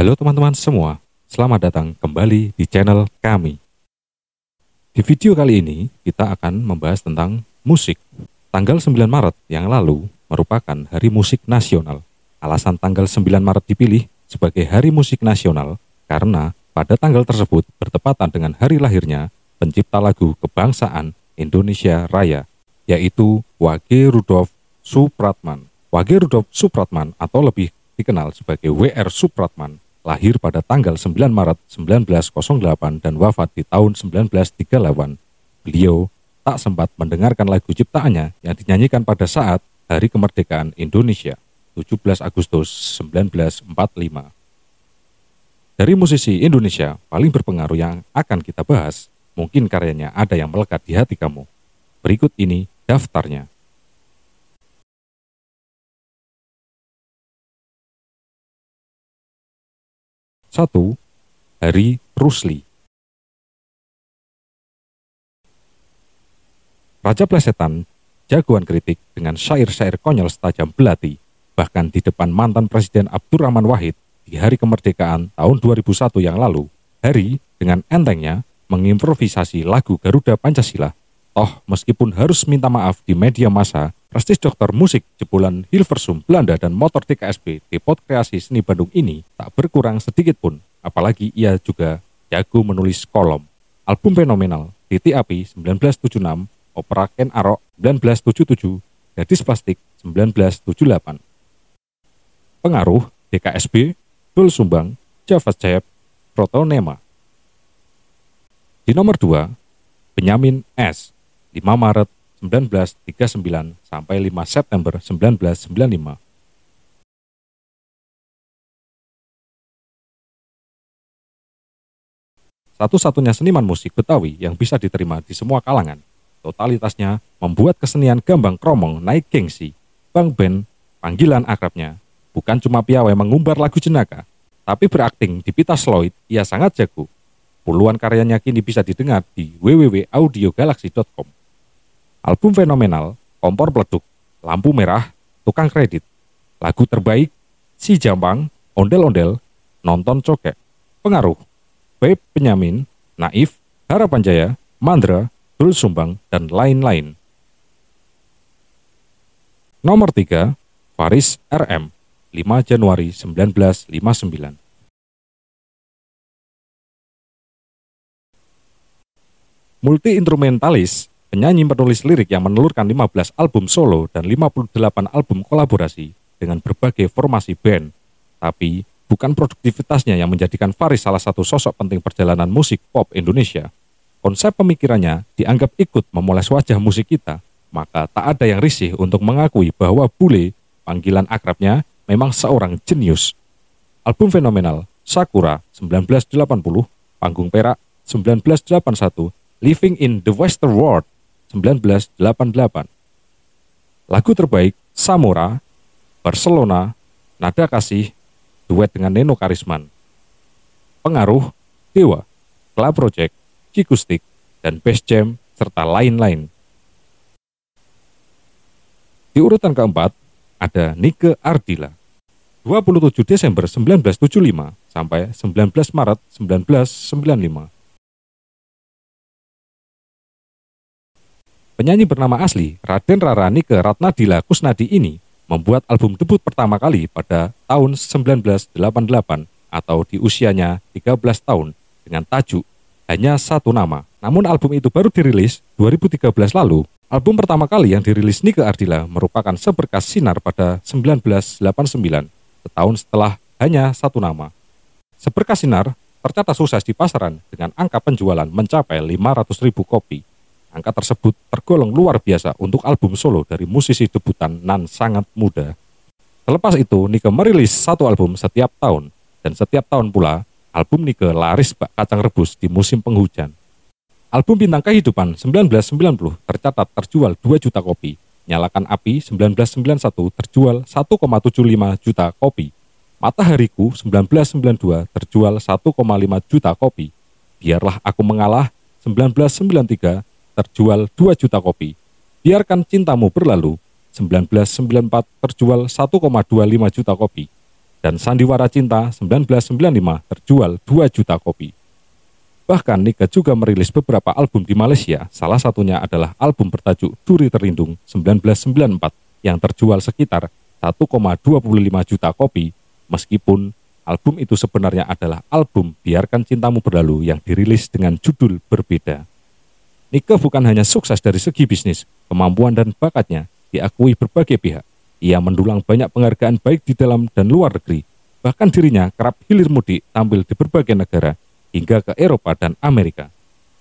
Halo teman-teman semua, selamat datang kembali di channel kami. Di video kali ini, kita akan membahas tentang musik. Tanggal 9 Maret yang lalu merupakan Hari Musik Nasional. Alasan tanggal 9 Maret dipilih sebagai Hari Musik Nasional karena pada tanggal tersebut bertepatan dengan hari lahirnya pencipta lagu kebangsaan Indonesia Raya, yaitu Wage Rudolf Supratman. Wage Rudolf Supratman atau lebih dikenal sebagai WR Supratman lahir pada tanggal 9 Maret 1908 dan wafat di tahun 1938. Beliau tak sempat mendengarkan lagu ciptaannya yang dinyanyikan pada saat Hari Kemerdekaan Indonesia, 17 Agustus 1945. Dari musisi Indonesia paling berpengaruh yang akan kita bahas, mungkin karyanya ada yang melekat di hati kamu. Berikut ini daftarnya. 1. Hari Rusli Raja Plesetan, jagoan kritik dengan syair-syair konyol setajam belati, bahkan di depan mantan Presiden Abdurrahman Wahid di hari kemerdekaan tahun 2001 yang lalu, Hari dengan entengnya mengimprovisasi lagu Garuda Pancasila. Toh, meskipun harus minta maaf di media massa, Prestis dokter musik jebolan Hilversum Belanda dan motor TKSB Depot Kreasi Seni Bandung ini tak berkurang sedikit pun, apalagi ia juga jago menulis kolom. Album fenomenal, Titi Api 1976, Opera Ken Arok 1977, Gadis Plastik 1978. Pengaruh DKSB, Dul Sumbang, Java Jayap, Protonema. Di nomor 2, Benyamin S. 5 Maret 1939 sampai 5 September 1995. Satu-satunya seniman musik Betawi yang bisa diterima di semua kalangan. Totalitasnya membuat kesenian gambang kromong naik gengsi. Bang Ben, panggilan akrabnya, bukan cuma piawai mengumbar lagu jenaka, tapi berakting di Pita Sloyd, ia sangat jago. Puluhan karyanya kini bisa didengar di www.audiogalaxy.com. Album fenomenal, kompor peleduk, lampu merah, tukang kredit, lagu terbaik, si jambang, ondel-ondel, nonton cokek, pengaruh, Babe Penyamin, Naif, Harapan Jaya, Mandra, Dul Sumbang, dan lain-lain. Nomor 3, Faris RM, 5 Januari 1959. Multi-instrumentalis penyanyi penulis lirik yang menelurkan 15 album solo dan 58 album kolaborasi dengan berbagai formasi band. Tapi, bukan produktivitasnya yang menjadikan Faris salah satu sosok penting perjalanan musik pop Indonesia. Konsep pemikirannya dianggap ikut memoles wajah musik kita, maka tak ada yang risih untuk mengakui bahwa Bule, panggilan akrabnya, memang seorang jenius. Album fenomenal Sakura 1980, Panggung Perak 1981, Living in the Western World 1988. Lagu terbaik Samora, Barcelona, Nada Kasih, duet dengan Neno Karisman. Pengaruh Dewa, Club Project, Cikustik, dan Best Jam, serta lain-lain. Di urutan keempat, ada Nike Ardila. 27 Desember 1975 sampai 19 Maret 1995. Penyanyi bernama asli Raden Rarani ke Ratnadila Kusnadi ini membuat album debut pertama kali pada tahun 1988 atau di usianya 13 tahun dengan tajuk Hanya Satu Nama. Namun album itu baru dirilis 2013 lalu. Album pertama kali yang dirilis Nike Ardila merupakan Seberkas Sinar pada 1989, setahun setelah Hanya Satu Nama. Seberkas Sinar tercatat sukses di pasaran dengan angka penjualan mencapai 500 ribu kopi Angka tersebut tergolong luar biasa untuk album solo dari musisi debutan nan sangat muda. Selepas itu, Nike merilis satu album setiap tahun, dan setiap tahun pula, album Nike laris bak kacang rebus di musim penghujan. Album Bintang Kehidupan 1990 tercatat terjual 2 juta kopi, Nyalakan Api 1991 terjual 1,75 juta kopi, Matahariku 1992 terjual 1,5 juta kopi, Biarlah Aku Mengalah 1993 terjual 2 juta kopi. Biarkan Cintamu Berlalu 1994 terjual 1,25 juta kopi. dan Sandiwara Cinta 1995 terjual 2 juta kopi. Bahkan Nika juga merilis beberapa album di Malaysia, salah satunya adalah album bertajuk Duri Terlindung 1994 yang terjual sekitar 1,25 juta kopi, meskipun album itu sebenarnya adalah album Biarkan Cintamu Berlalu yang dirilis dengan judul berbeda. Nika bukan hanya sukses dari segi bisnis, kemampuan dan bakatnya diakui berbagai pihak. Ia mendulang banyak penghargaan baik di dalam dan luar negeri. Bahkan dirinya kerap hilir mudik tampil di berbagai negara, hingga ke Eropa dan Amerika.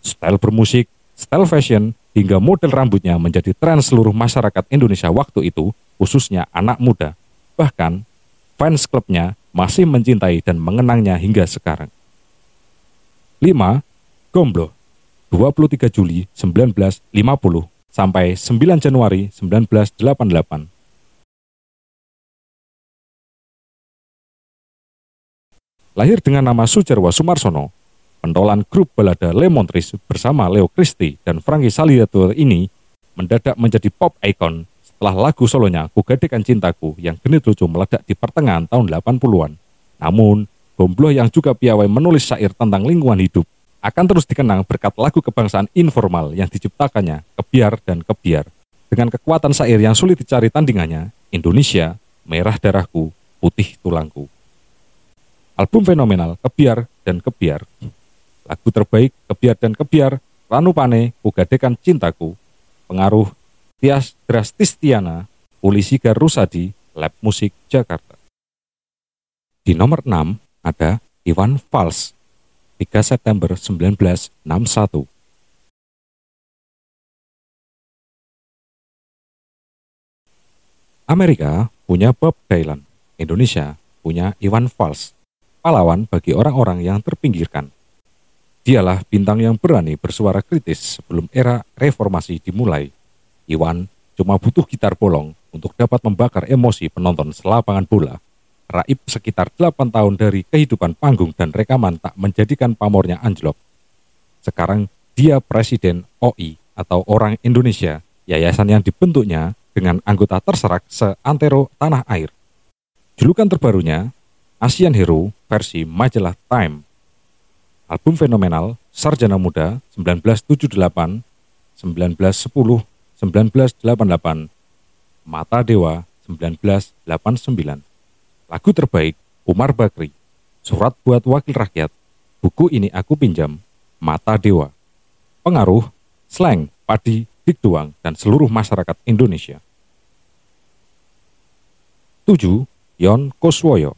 Style bermusik, style fashion, hingga model rambutnya menjadi tren seluruh masyarakat Indonesia waktu itu, khususnya anak muda. Bahkan, fans klubnya masih mencintai dan mengenangnya hingga sekarang. 5. Gomblo 23 Juli 1950 sampai 9 Januari 1988. Lahir dengan nama Sujarwa Sumarsono, pentolan grup balada Lemontris bersama Leo Christie dan Frankie Saliatur ini mendadak menjadi pop icon setelah lagu solonya Kugadekan Cintaku yang genit lucu meledak di pertengahan tahun 80-an. Namun, Gombloh yang juga piawai menulis syair tentang lingkungan hidup akan terus dikenang berkat lagu kebangsaan informal yang diciptakannya Kebiar dan Kebiar. Dengan kekuatan syair yang sulit dicari tandingannya, Indonesia, Merah Darahku, Putih Tulangku. Album fenomenal Kebiar dan Kebiar Lagu terbaik Kebiar dan Kebiar, Ranu Pane, Kugadekan Cintaku, Pengaruh Tias Drastistiana, Polisi Garusadi, Lab Musik Jakarta. Di nomor 6 ada Iwan Fals, 3 September 1961. Amerika punya Bob Dylan, Indonesia punya Iwan Fals, pahlawan bagi orang-orang yang terpinggirkan. Dialah bintang yang berani bersuara kritis sebelum era reformasi dimulai. Iwan cuma butuh gitar bolong untuk dapat membakar emosi penonton selapangan bola. Raib sekitar 8 tahun dari kehidupan panggung dan rekaman tak menjadikan pamornya anjlok. Sekarang dia presiden OI atau Orang Indonesia, yayasan yang dibentuknya dengan anggota terserak seantero tanah air. Julukan terbarunya, Asian Hero versi majalah Time album fenomenal Sarjana Muda 1978, 1910, 1988, Mata Dewa 1989. Lagu terbaik Umar Bakri, Surat buat Wakil Rakyat, Buku ini aku pinjam, Mata Dewa. Pengaruh, slang, padi, dikduang, dan seluruh masyarakat Indonesia. 7. Yon Koswoyo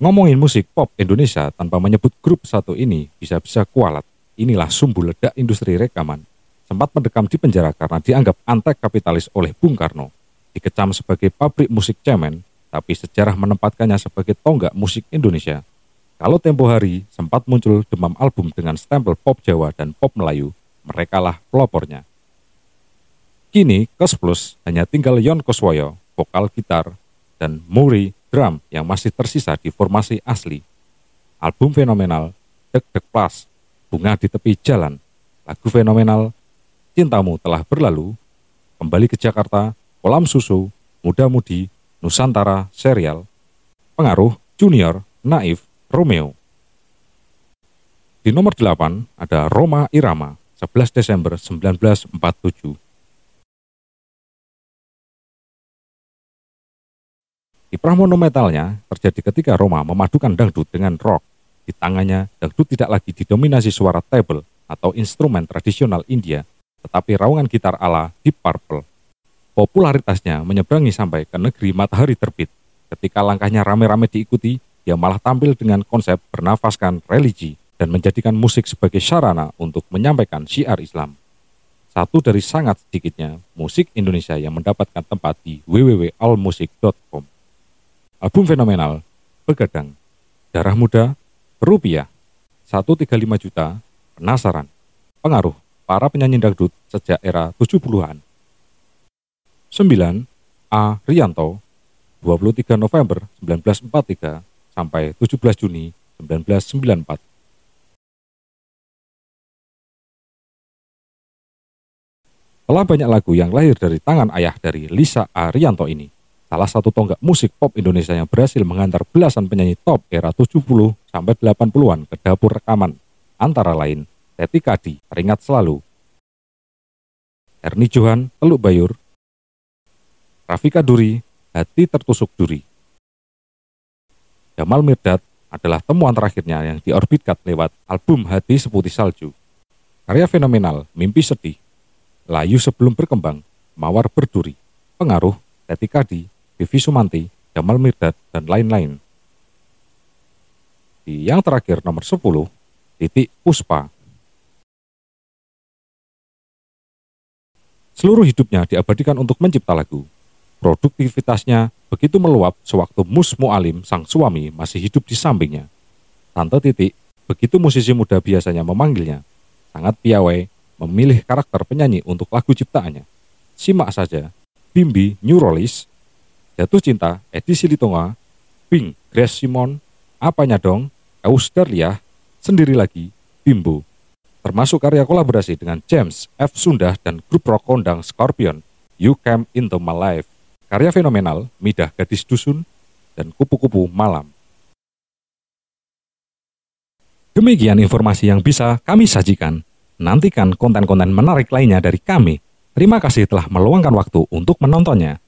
Ngomongin musik pop Indonesia tanpa menyebut grup satu ini bisa-bisa kualat. Inilah sumbu ledak industri rekaman. Sempat mendekam di penjara karena dianggap antek kapitalis oleh Bung Karno. Dikecam sebagai pabrik musik cemen, tapi sejarah menempatkannya sebagai tonggak musik Indonesia. Kalau tempo hari sempat muncul demam album dengan stempel pop Jawa dan pop Melayu, merekalah pelopornya. Kini, Kos Plus hanya tinggal Yon Koswoyo, vokal gitar, dan Muri drum yang masih tersisa di formasi asli. Album fenomenal Dek Dek Plus, Bunga di Tepi Jalan, lagu fenomenal Cintamu Telah Berlalu, Kembali ke Jakarta, Kolam Susu, Muda Mudi, Nusantara, Serial, Pengaruh, Junior, Naif, Romeo. Di nomor 8 ada Roma Irama, 11 Desember 1947. Kiprah monumentalnya terjadi ketika Roma memadukan dangdut dengan rock. Di tangannya, dangdut tidak lagi didominasi suara table atau instrumen tradisional India, tetapi raungan gitar ala Deep Purple. Popularitasnya menyeberangi sampai ke negeri matahari terbit. Ketika langkahnya rame-rame diikuti, dia malah tampil dengan konsep bernafaskan religi dan menjadikan musik sebagai sarana untuk menyampaikan syiar Islam. Satu dari sangat sedikitnya musik Indonesia yang mendapatkan tempat di www.allmusic.com. Album fenomenal, Begadang, Darah Muda, Rupiah, 135 juta, Penasaran, Pengaruh, para penyanyi dangdut sejak era 70-an. 9. A. Rianto, 23 November 1943 sampai 17 Juni 1994. Telah banyak lagu yang lahir dari tangan ayah dari Lisa Arianto ini, salah satu tonggak musik pop Indonesia yang berhasil mengantar belasan penyanyi top era 70 sampai 80-an ke dapur rekaman, antara lain Teti Kadi, Teringat Selalu, Erni Johan, Teluk Bayur, Rafika Duri, Hati Tertusuk Duri. Jamal Mirdad adalah temuan terakhirnya yang diorbitkan lewat album Hati Seputih Salju. Karya fenomenal Mimpi Sedih Layu sebelum berkembang, Mawar berduri, Pengaruh, Teti Kadi, Vivi Sumanti, Jamal Mirdad, dan lain-lain. Di yang terakhir nomor 10, Titik Puspa. Seluruh hidupnya diabadikan untuk mencipta lagu. Produktivitasnya begitu meluap sewaktu Mus Mualim, sang suami, masih hidup di sampingnya. Tante Titik, begitu musisi muda biasanya memanggilnya, sangat piawai memilih karakter penyanyi untuk lagu ciptaannya. Simak saja, Bimbi New Rollis, Jatuh Cinta Edi Silitonga, Pink Grace Simon, Apanya Dong, Aus Darliah, Sendiri Lagi, Bimbo. Termasuk karya kolaborasi dengan James F. Sundah dan grup rock kondang Scorpion, You Came Into My Life. Karya fenomenal, Midah Gadis Dusun, dan Kupu-Kupu Malam. Demikian informasi yang bisa kami sajikan. Nantikan konten-konten menarik lainnya dari kami. Terima kasih telah meluangkan waktu untuk menontonnya.